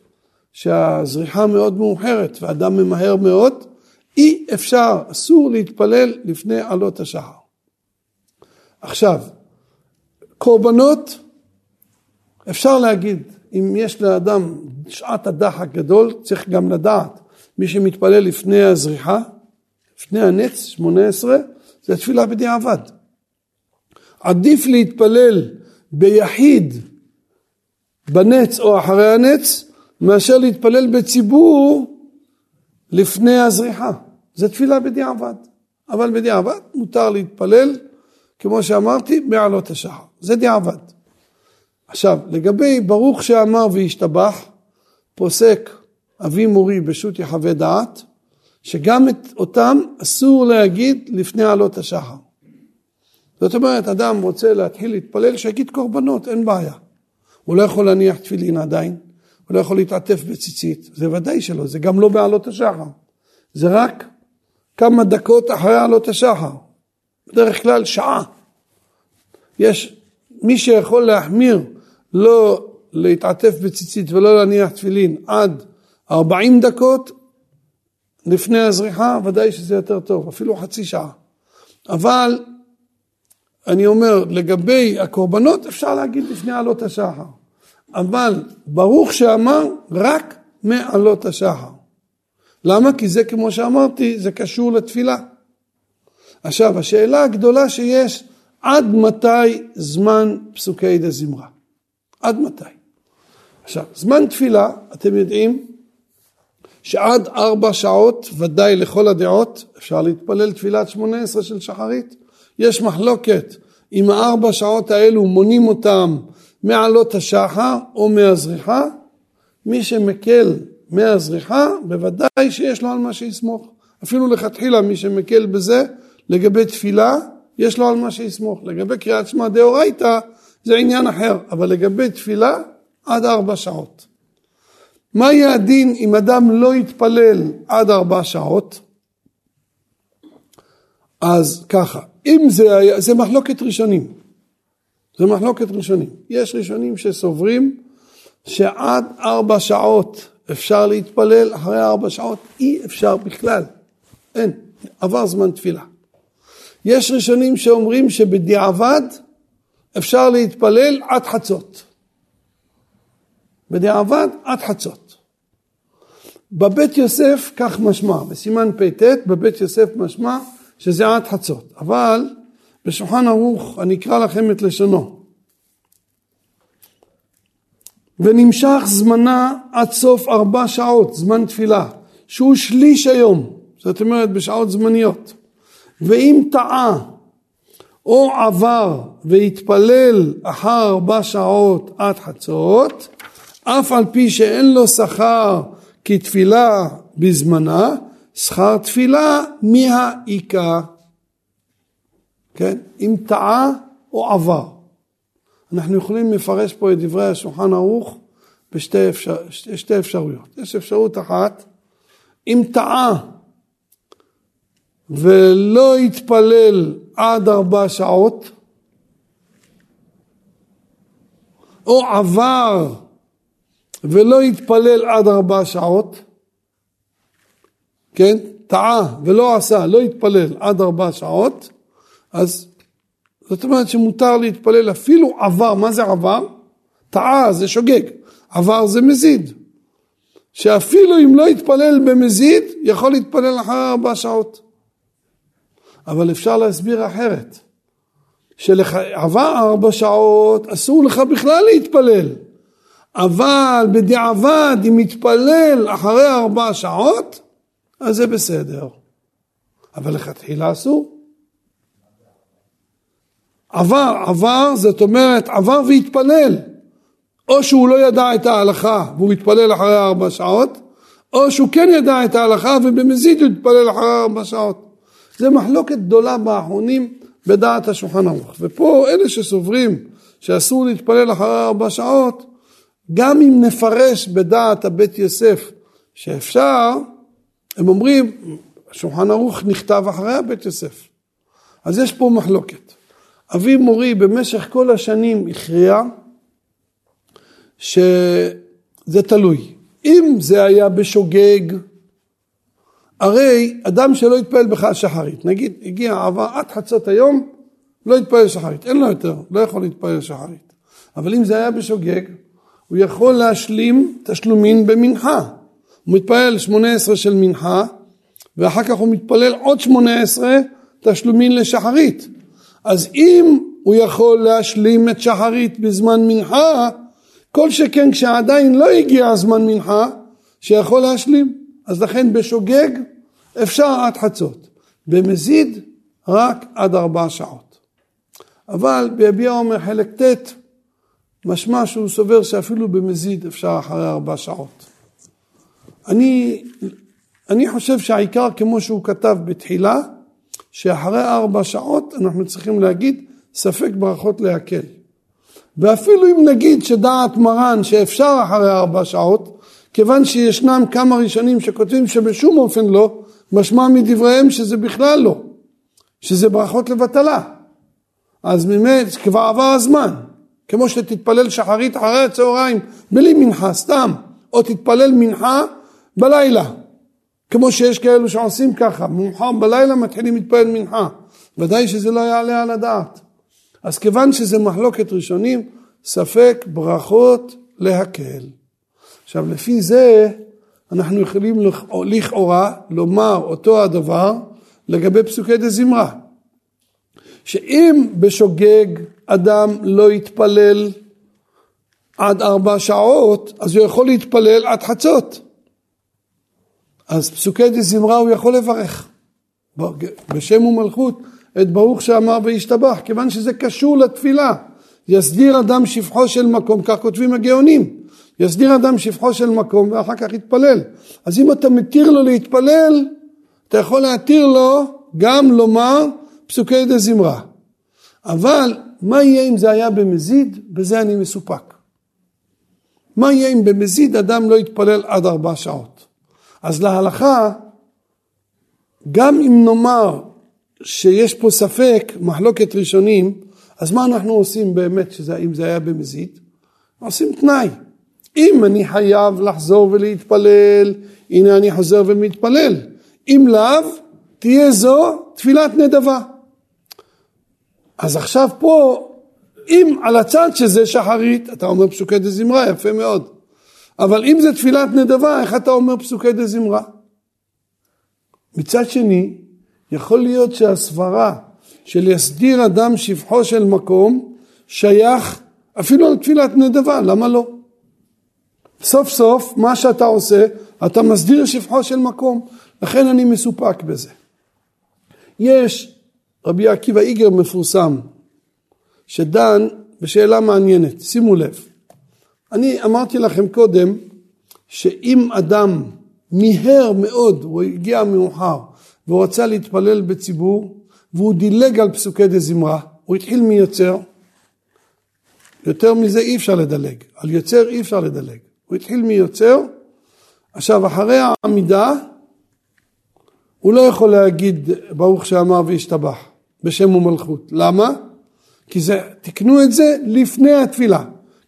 שהזריחה מאוד מאוחרת ואדם ממהר מאוד, אי אפשר, אסור להתפלל לפני עלות השחר. עכשיו, קורבנות, אפשר להגיד, אם יש לאדם שעת הדחק גדול, צריך גם לדעת, מי שמתפלל לפני הזריחה, לפני הנץ, שמונה עשרה, זה תפילה בדיעבד. עדיף להתפלל ביחיד בנץ או אחרי הנץ, מאשר להתפלל בציבור לפני הזריחה. זה תפילה בדיעבד. אבל בדיעבד מותר להתפלל, כמו שאמרתי, מעלות השחר. זה דיעבד. עכשיו, לגבי ברוך שאמר והשתבח, פוסק אבי מורי בשו"ת יחווה דעת, שגם את אותם אסור להגיד לפני עלות השחר. זאת אומרת, אדם רוצה להתחיל להתפלל, שיגיד קורבנות, אין בעיה. הוא לא יכול להניח תפילין עדיין, הוא לא יכול להתעטף בציצית, זה ודאי שלא, זה גם לא בעלות השחר. זה רק כמה דקות אחרי עלות השחר. בדרך כלל שעה. יש מי שיכול להחמיר לא להתעטף בציצית ולא להניח תפילין עד 40 דקות לפני הזריחה, ודאי שזה יותר טוב, אפילו חצי שעה. אבל אני אומר, לגבי הקורבנות אפשר להגיד לפני עלות השחר, אבל ברוך שאמר רק מעלות השחר. למה? כי זה כמו שאמרתי, זה קשור לתפילה. עכשיו, השאלה הגדולה שיש, עד מתי זמן פסוקי דה זמרה? עד מתי? עכשיו, זמן תפילה, אתם יודעים, שעד ארבע שעות, ודאי לכל הדעות, אפשר להתפלל תפילת שמונה עשרה של שחרית. יש מחלוקת אם הארבע שעות האלו מונים אותם מעלות השחר או מהזריחה. מי שמקל מהזריחה, בוודאי שיש לו על מה שיסמוך. אפילו לכתחילה מי שמקל בזה, לגבי תפילה, יש לו על מה שיסמוך. לגבי קריאת שמע דאורייתא, זה עניין אחר, אבל לגבי תפילה, עד ארבע שעות. מה יהיה הדין אם אדם לא יתפלל עד ארבע שעות? אז ככה, אם זה היה, זה מחלוקת ראשונים. זה מחלוקת ראשונים. יש ראשונים שסוברים שעד ארבע שעות אפשר להתפלל, אחרי ארבע שעות אי אפשר בכלל. אין, עבר זמן תפילה. יש ראשונים שאומרים שבדיעבד אפשר להתפלל עד חצות. בדיעבד עד חצות. בבית יוסף כך משמע, בסימן פט בבית יוסף משמע שזה עד חצות, אבל בשולחן ערוך אני אקרא לכם את לשונו. ונמשך זמנה עד סוף ארבע שעות, זמן תפילה, שהוא שליש היום, זאת אומרת בשעות זמניות. ואם טעה או עבר והתפלל אחר ארבע שעות עד חצות, אף על פי שאין לו שכר כתפילה בזמנה, שכר תפילה מהאיכה. כן? אם טעה או עבר. אנחנו יכולים לפרש פה את דברי השולחן ערוך בשתי אפשר, שתי אפשרויות. יש אפשרות אחת, אם טעה ולא יתפלל עד ארבע שעות, או עבר ולא יתפלל עד ארבע שעות, כן, טעה ולא עשה, לא יתפלל עד ארבע שעות, אז זאת אומרת שמותר להתפלל אפילו עבר, מה זה עבר? טעה זה שוגג, עבר זה מזיד. שאפילו אם לא יתפלל במזיד, יכול להתפלל אחרי ארבע שעות. אבל אפשר להסביר אחרת. שעבר ארבע שעות, אסור לך בכלל להתפלל. אבל בדיעבד, אם יתפלל אחרי ארבע שעות, אז זה בסדר. אבל לכתחילה אסור. עבר, עבר, זאת אומרת, עבר והתפלל. או שהוא לא ידע את ההלכה והוא התפלל אחרי ארבע שעות, או שהוא כן ידע את ההלכה ובמזיד הוא התפלל אחרי ארבע שעות. זה מחלוקת גדולה באחרונים בדעת השולחן ערוך. ופה אלה שסוברים שאסור להתפלל אחרי ארבע שעות, גם אם נפרש בדעת הבית יוסף שאפשר, הם אומרים, השולחן ערוך נכתב אחרי הבית יוסף. אז יש פה מחלוקת. אבי מורי במשך כל השנים הכריע שזה תלוי. אם זה היה בשוגג, הרי אדם שלא יתפלל בכלל שחרית, נגיד הגיע עבר עד חצות היום, לא יתפלל שחרית, אין לו יותר, לא יכול להתפלל שחרית. אבל אם זה היה בשוגג, הוא יכול להשלים תשלומין במנחה. הוא שמונה עשרה של מנחה, ואחר כך הוא מתפלל עוד שמונה עשרה תשלומין לשחרית. אז אם הוא יכול להשלים את שחרית בזמן מנחה, כל שכן כשעדיין לא הגיע הזמן מנחה, שיכול להשלים. אז לכן בשוגג אפשר עד חצות. במזיד רק עד ארבע שעות. אבל ביביע עומר חלק ט' משמע שהוא סובר שאפילו במזיד אפשר אחרי ארבע שעות. אני, אני חושב שהעיקר כמו שהוא כתב בתחילה, שאחרי ארבע שעות אנחנו צריכים להגיד ספק ברכות להקל. ואפילו אם נגיד שדעת מרן שאפשר אחרי ארבע שעות, כיוון שישנם כמה ראשונים שכותבים שבשום אופן לא, משמע מדבריהם שזה בכלל לא, שזה ברכות לבטלה. אז באמת כבר עבר הזמן, כמו שתתפלל שחרית אחרי הצהריים בלי מנחה, סתם, או תתפלל מנחה בלילה, כמו שיש כאלו שעושים ככה, מאוחר בלילה מתחילים להתפלל מנחה, ודאי שזה לא יעלה על הדעת. אז כיוון שזה מחלוקת ראשונים, ספק ברכות להקל. עכשיו לפי זה אנחנו יכולים לכאורה לומר אותו הדבר לגבי פסוקי דה זמרה. שאם בשוגג אדם לא יתפלל עד ארבע שעות, אז הוא יכול להתפלל עד חצות. אז פסוקי דה זמרה הוא יכול לברך בשם ומלכות את ברוך שאמר וישתבח, כיוון שזה קשור לתפילה. יסדיר אדם שפחו של מקום, כך כותבים הגאונים. יסדיר אדם שפחו של מקום ואחר כך יתפלל. אז אם אתה מתיר לו להתפלל, אתה יכול להתיר לו גם לומר פסוקי דה זמרה. אבל מה יהיה אם זה היה במזיד? בזה אני מסופק. מה יהיה אם במזיד אדם לא יתפלל עד ארבע שעות? אז להלכה, גם אם נאמר שיש פה ספק, מחלוקת ראשונים, אז מה אנחנו עושים באמת, שזה, אם זה היה במזיד? עושים תנאי. אם אני חייב לחזור ולהתפלל, הנה אני חוזר ומתפלל. אם לאו, תהיה זו תפילת נדבה. אז עכשיו פה, אם על הצד שזה שחרית, אתה אומר פסוקי דה זמרה, יפה מאוד. אבל אם זה תפילת נדבה, איך אתה אומר פסוקי דה זמרה? מצד שני, יכול להיות שהסברה של יסדיר אדם שבחו של מקום שייך אפילו על תפילת נדבה, למה לא? סוף סוף מה שאתה עושה, אתה מסדיר שבחו של מקום, לכן אני מסופק בזה. יש רבי עקיבא איגר מפורסם, שדן בשאלה מעניינת, שימו לב. אני אמרתי לכם קודם, שאם אדם מיהר מאוד, הוא הגיע מאוחר, והוא רצה להתפלל בציבור, והוא דילג על פסוקי דה זמרה, הוא התחיל מיוצר, יותר מזה אי אפשר לדלג, על יוצר אי אפשר לדלג. הוא התחיל מיוצר, עכשיו אחרי העמידה הוא לא יכול להגיד ברוך שאמר וישתבח בשם ומלכות, למה? כי זה, תקנו את זה לפני התפילה,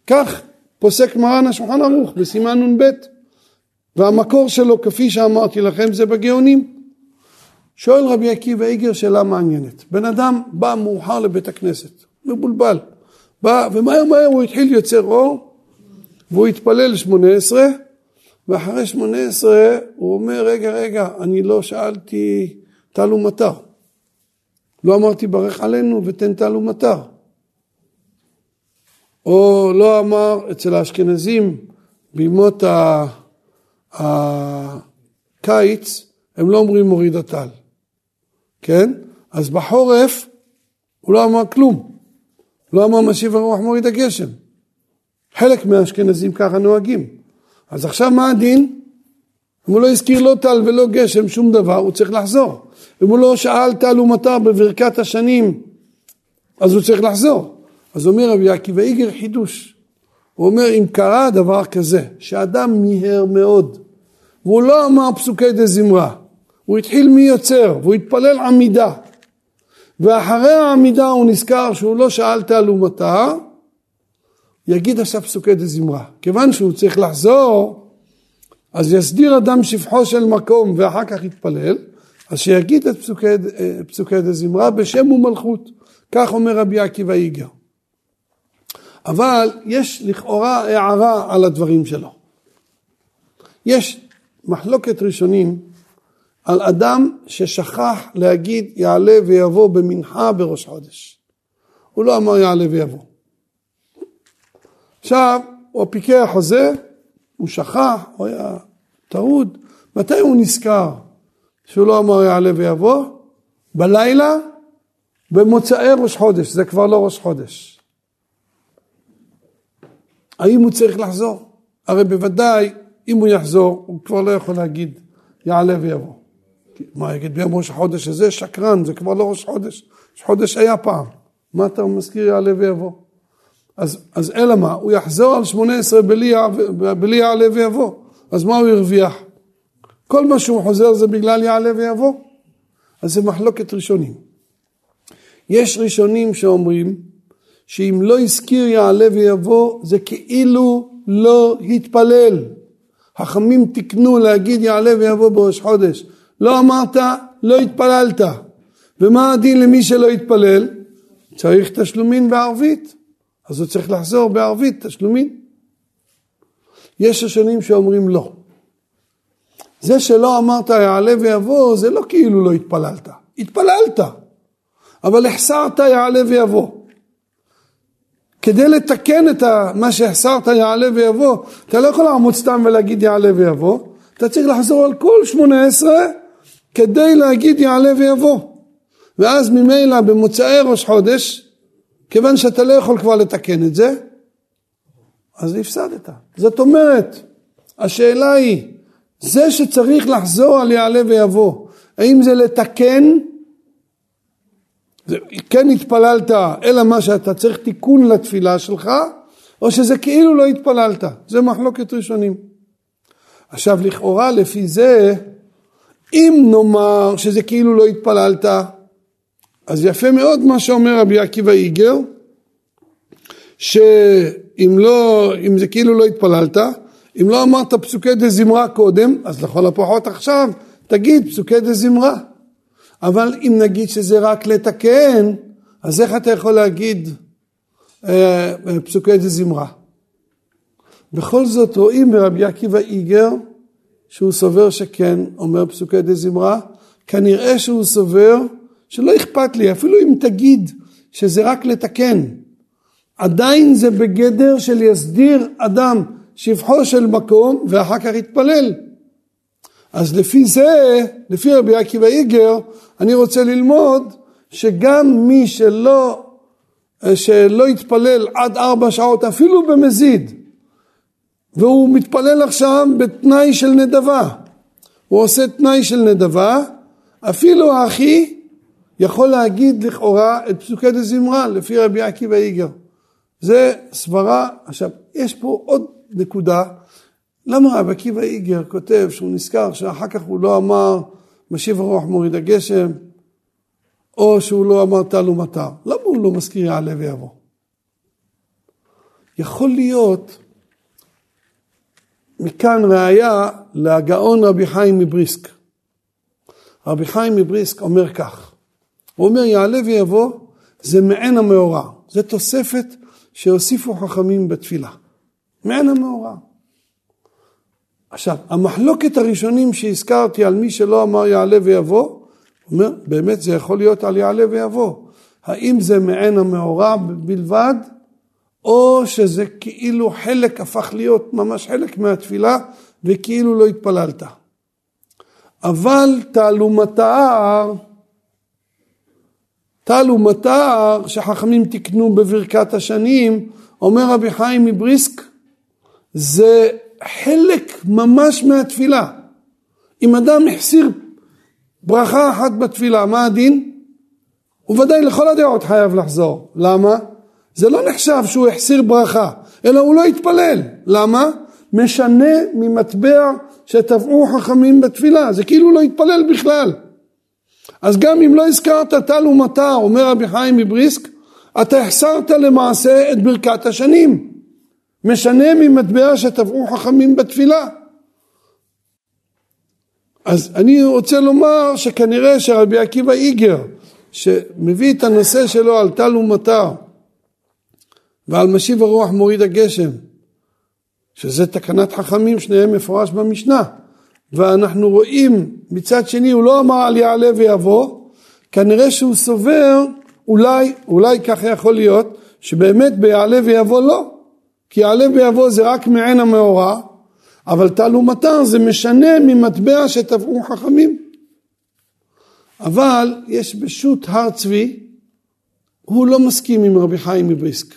כך פוסק מרן השולחן ערוך בסימן נ"ב והמקור שלו כפי שאמרתי לכם זה בגאונים. שואל רבי עקיבא איגר שאלה מעניינת, בן אדם בא מאוחר לבית הכנסת, מבולבל, בא ומהר מהר הוא התחיל יוצר אור והוא התפלל שמונה עשרה, ואחרי שמונה עשרה הוא אומר, רגע, רגע, אני לא שאלתי טל ומטר. לא אמרתי ברך עלינו ותן טל ומטר. או לא אמר אצל האשכנזים בימות הקיץ, הם לא אומרים מוריד הטל, כן? אז בחורף הוא לא אמר כלום. לא אמר משיב הרוח מוריד הגשם. חלק מהאשכנזים ככה נוהגים. אז עכשיו מה הדין? אם הוא לא הזכיר לא טל ולא גשם, שום דבר, הוא צריך לחזור. אם הוא לא שאל טל ומטר בברכת השנים, אז הוא צריך לחזור. אז אומר רבי עקיבא איגר חידוש. הוא אומר, אם קרה דבר כזה, שאדם מיהר מאוד, והוא לא אמר פסוקי דה זמרה, הוא התחיל מי יוצר, והוא התפלל עמידה. ואחרי העמידה הוא נזכר שהוא לא שאל תעלומתה, יגיד עכשיו פסוקי דזמרה. כיוון שהוא צריך לחזור, אז יסדיר אדם שפחו של מקום ואחר כך יתפלל, אז שיגיד את פסוקי, פסוקי דזמרה בשם ומלכות. כך אומר רבי עקיבא איגר. אבל יש לכאורה הערה על הדברים שלו. יש מחלוקת ראשונים על אדם ששכח להגיד יעלה ויבוא במנחה בראש חודש. הוא לא אמר יעלה ויבוא. עכשיו, הוא פיקח חוזה, הוא שכח, הוא היה טרוד. מתי הוא נזכר שהוא לא אמר יעלה ויבוא? בלילה, במוצאי ראש חודש, זה כבר לא ראש חודש. האם הוא צריך לחזור? הרי בוודאי, אם הוא יחזור, הוא כבר לא יכול להגיד יעלה ויבוא. מה יגיד ביום ראש החודש הזה? שקרן, זה כבר לא ראש חודש. ראש חודש היה פעם. מה אתה מזכיר יעלה ויבוא? אז, אז אלא מה? הוא יחזור על שמונה עשרה בלי יעלה ויבוא. אז מה הוא הרוויח? כל מה שהוא חוזר זה בגלל יעלה ויבוא. אז זה מחלוקת ראשונים. יש ראשונים שאומרים שאם לא הזכיר יעלה ויבוא זה כאילו לא התפלל. חכמים תיקנו להגיד יעלה ויבוא בראש חודש. לא אמרת, לא התפללת. ומה הדין למי שלא התפלל? צריך תשלומין בערבית. אז הוא צריך לחזור בערבית, תשלומין. יש ראשונים שאומרים לא. זה שלא אמרת יעלה ויבוא, זה לא כאילו לא התפללת. התפללת, אבל החסרת יעלה ויבוא. כדי לתקן את מה שהחסרת יעלה ויבוא, אתה לא יכול לעמוד סתם ולהגיד יעלה ויבוא, אתה צריך לחזור על כל שמונה עשרה כדי להגיד יעלה ויבוא. ואז ממילא במוצאי ראש חודש, כיוון שאתה לא יכול כבר לתקן את זה, אז הפסדת. זאת אומרת, השאלה היא, זה שצריך לחזור על יעלה ויבוא, האם זה לתקן? זה, כן התפללת, אלא מה שאתה צריך תיקון לתפילה שלך, או שזה כאילו לא התפללת. זה מחלוקת ראשונים. עכשיו לכאורה לפי זה, אם נאמר שזה כאילו לא התפללת, אז יפה מאוד מה שאומר רבי עקיבא איגר, שאם לא, אם זה כאילו לא התפללת, אם לא אמרת פסוקי דזמרה קודם, אז לכל הפחות עכשיו תגיד פסוקי דזמרה. אבל אם נגיד שזה רק לתקן, אז איך אתה יכול להגיד אה, אה פסוקי דזמרה? בכל זאת רואים ברבי עקיבא איגר שהוא סובר שכן אומר פסוקי דזמרה, כנראה שהוא סובר שלא אכפת לי, אפילו אם תגיד שזה רק לתקן, עדיין זה בגדר של יסדיר אדם שבחו של מקום ואחר כך יתפלל. אז לפי זה, לפי רבי עקיבא איגר, אני רוצה ללמוד שגם מי שלא, שלא יתפלל עד ארבע שעות, אפילו במזיד, והוא מתפלל עכשיו בתנאי של נדבה, הוא עושה תנאי של נדבה, אפילו האחי יכול להגיד לכאורה את פסוקי דזמרה לפי רבי עקיבא איגר. זה סברה, עכשיו יש פה עוד נקודה, למה רבי עקיבא איגר כותב שהוא נזכר שאחר כך הוא לא אמר משיב הרוח מוריד הגשם, או שהוא לא אמר טל ומטר, למה הוא לא מזכיר יעלה ויבוא? יכול להיות מכאן ראיה להגאון רבי חיים מבריסק. רבי חיים מבריסק אומר כך, הוא אומר יעלה ויבוא זה מעין המאורע, זה תוספת שהוסיפו חכמים בתפילה. מעין המאורע. עכשיו, המחלוקת הראשונים שהזכרתי על מי שלא אמר יעלה ויבוא, אומר, באמת זה יכול להיות על יעלה ויבוא. האם זה מעין המאורע בלבד, או שזה כאילו חלק הפך להיות ממש חלק מהתפילה, וכאילו לא התפללת. אבל תעלומתר, תעלומתר שחכמים תיקנו בברכת השנים, אומר רבי חיים מבריסק, זה חלק ממש מהתפילה. אם אדם החסיר ברכה אחת בתפילה, מה הדין? הוא ודאי לכל הדעות חייב לחזור. למה? זה לא נחשב שהוא החסיר ברכה, אלא הוא לא התפלל. למה? משנה ממטבע שטבעו חכמים בתפילה, זה כאילו לא התפלל בכלל. אז גם אם לא הזכרת טל ומטר, אומר רבי חיים מבריסק, אתה החסרת למעשה את ברכת השנים. משנה ממטבע שטבעו חכמים בתפילה. אז אני רוצה לומר שכנראה שרבי עקיבא איגר, שמביא את הנושא שלו על טל ומטר ועל משיב הרוח מוריד הגשם, שזה תקנת חכמים, שניהם מפורש במשנה. ואנחנו רואים מצד שני הוא לא אמר על יעלה ויבוא, כנראה שהוא סובר אולי, אולי ככה יכול להיות, שבאמת ביעלה ויבוא לא, כי יעלה ויבוא זה רק מעין המאורע, אבל טל ומטר זה משנה ממטבע שטבעו חכמים. אבל יש בשו"ת הר צבי, הוא לא מסכים עם רבי חיים מבריסק.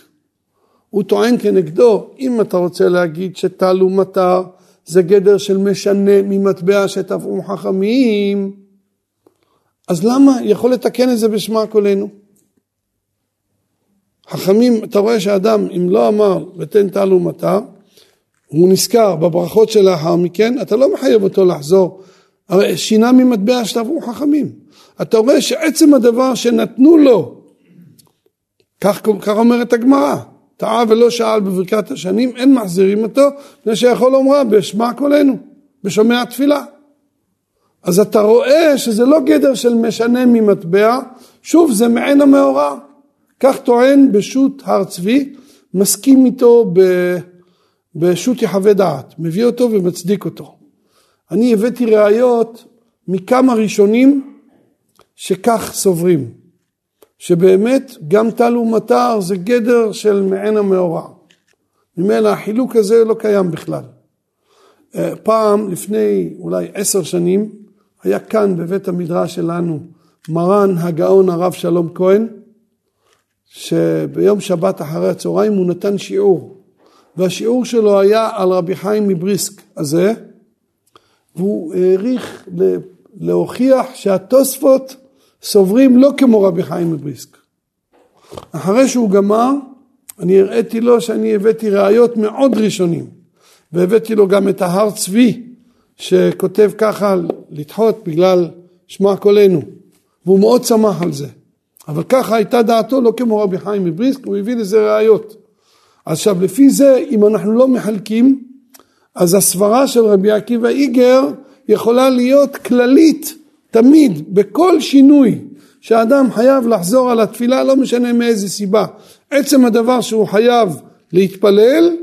הוא טוען כנגדו, אם אתה רוצה להגיד שטל זה גדר של משנה ממטבע שטבעו חכמים, אז למה יכול לתקן את זה בשמע קולנו? חכמים, אתה רואה שאדם אם לא אמר ותן ומטר, הוא נזכר בברכות שלאחר מכן, אתה לא מחייב אותו לחזור, הרי שינה ממטבע שטבעו חכמים. אתה רואה שעצם הדבר שנתנו לו, כך, כך אומרת הגמרא, טעה ולא שאל בברכת השנים, אין מחזירים אותו, מפני שיכול לומרה בשמע קולנו, בשומע תפילה. אז אתה רואה שזה לא גדר של משנה ממטבע, שוב זה מעין המאורע. כך טוען בשו"ת הר צבי, מסכים איתו בשו"ת יחווה דעת, מביא אותו ומצדיק אותו. אני הבאתי ראיות מכמה ראשונים שכך סוברים. שבאמת גם טל ומטר זה גדר של מעין המאורע. ממילא החילוק הזה לא קיים בכלל. אה, פעם, לפני אולי עשר שנים, היה כאן בבית המדרש שלנו מרן הגאון הרב שלום כהן, שביום שבת אחרי הצהריים הוא נתן שיעור, והשיעור שלו היה על רבי חיים מבריסק הזה, והוא העריך להוכיח שהתוספות סוברים לא כמו רבי חיים מבריסק. אחרי שהוא גמר, אני הראיתי לו שאני הבאתי ראיות מאוד ראשונים, והבאתי לו גם את ההר צבי, שכותב ככה לדחות בגלל שמע קולנו, והוא מאוד שמח על זה. אבל ככה הייתה דעתו לא כמו רבי חיים מבריסק, הוא הביא לזה ראיות. עכשיו לפי זה, אם אנחנו לא מחלקים, אז הסברה של רבי עקיבא איגר יכולה להיות כללית תמיד, בכל שינוי שאדם חייב לחזור על התפילה, לא משנה מאיזה סיבה. עצם הדבר שהוא חייב להתפלל,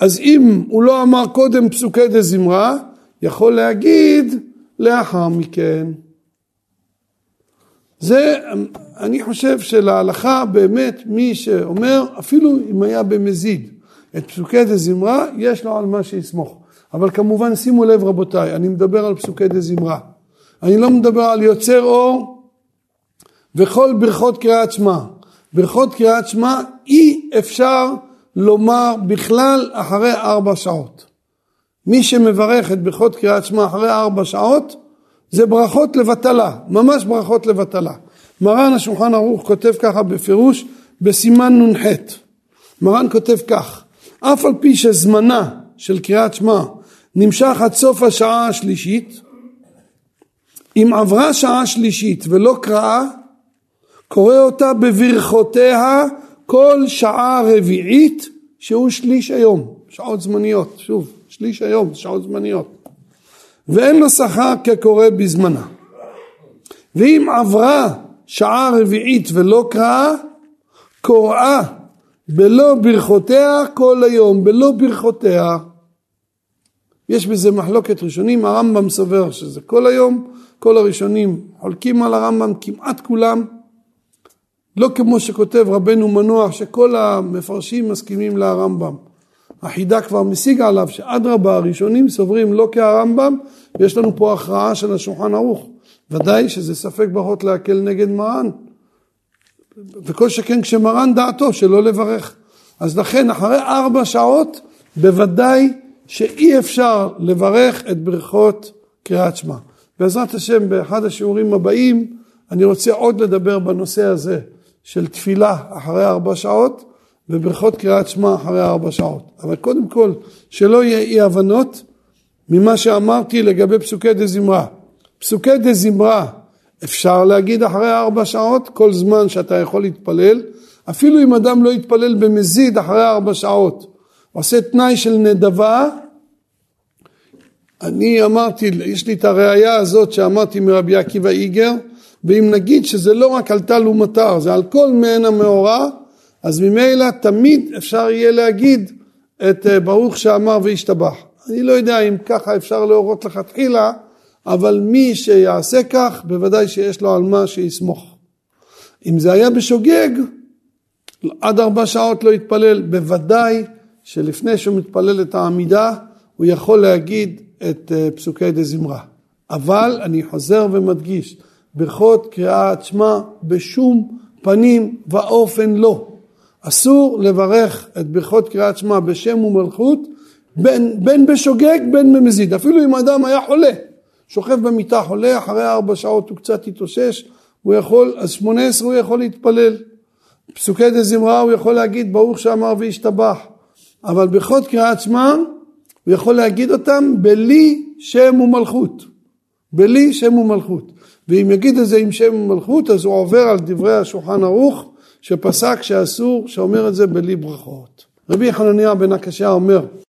אז אם הוא לא אמר קודם פסוקי דה זמרה, יכול להגיד לאחר מכן. זה, אני חושב שלהלכה באמת מי שאומר, אפילו אם היה במזיד את פסוקי דה זמרה, יש לו על מה שיסמוך. אבל כמובן שימו לב רבותיי, אני מדבר על פסוקי דה זמרה. אני לא מדבר על יוצר אור וכל ברכות קריאת שמע. ברכות קריאת שמע אי אפשר לומר בכלל אחרי ארבע שעות. מי שמברך את ברכות קריאת שמע אחרי ארבע שעות זה ברכות לבטלה, ממש ברכות לבטלה. מרן השולחן ערוך כותב ככה בפירוש בסימן נ"ח. מרן כותב כך, אף על פי שזמנה של קריאת שמע נמשך עד סוף השעה השלישית, אם עברה שעה שלישית ולא קראה, קורא אותה בברכותיה כל שעה רביעית שהוא שליש היום, שעות זמניות, שוב, שליש היום, שעות זמניות. ואין לו שכר כקורא בזמנה. ואם עברה שעה רביעית ולא קראה, קוראה בלא ברכותיה כל היום, בלא ברכותיה. יש בזה מחלוקת ראשונים, הרמב"ם סובר שזה כל היום, כל הראשונים חולקים על הרמב"ם, כמעט כולם, לא כמו שכותב רבנו מנוח, שכל המפרשים מסכימים לרמב"ם. החידה כבר משיג עליו שאדרבה הראשונים סוברים לא כהרמב"ם ויש לנו פה הכרעה של השולחן ערוך. ודאי שזה ספק ברכות להקל נגד מרן. וכל שכן כשמרן דעתו שלא לברך. אז לכן אחרי ארבע שעות בוודאי שאי אפשר לברך את ברכות קריאת שמע. בעזרת השם באחד השיעורים הבאים אני רוצה עוד לדבר בנושא הזה של תפילה אחרי ארבע שעות וברכות קריאת שמע אחרי ארבע שעות. אבל קודם כל שלא יהיה אי הבנות ממה שאמרתי לגבי פסוקי דה זמרה. פסוקי דה זמרה אפשר להגיד אחרי ארבע שעות, כל זמן שאתה יכול להתפלל, אפילו אם אדם לא יתפלל במזיד אחרי ארבע שעות, עושה תנאי של נדבה, אני אמרתי, יש לי את הראייה הזאת שאמרתי מרבי עקיבא איגר, ואם נגיד שזה לא רק על טל ומטר, זה על כל מעין המאורע, אז ממילא תמיד אפשר יהיה להגיד את אה, ברוך שאמר וישתבח. אני לא יודע אם ככה אפשר להורות לכתחילה, אבל מי שיעשה כך, בוודאי שיש לו על מה שיסמוך. אם זה היה בשוגג, עד ארבע שעות לא יתפלל, בוודאי שלפני שהוא מתפלל את העמידה, הוא יכול להגיד את אה, פסוקי דה זמרה. אבל אני חוזר ומדגיש, ברכות קריאת שמע בשום פנים ואופן לא. אסור לברך את ברכות קריאת שמע בשם ומלכות בין, בין בשוגג בין במזיד, אפילו אם אדם היה חולה, שוכב במיטה חולה, אחרי ארבע שעות הוא קצת התאושש, הוא יכול, אז שמונה עשרה הוא יכול להתפלל. פסוקי דה זמרה הוא יכול להגיד ברוך שאמר וישתבח, אבל ברכות קריאת שמע הוא יכול להגיד אותם בלי שם ומלכות, בלי שם ומלכות. ואם יגיד את זה עם שם ומלכות אז הוא עובר על דברי השולחן ערוך שפסק שאסור, שאומר את זה בלי ברכות. רבי חנניה בן הקשה אומר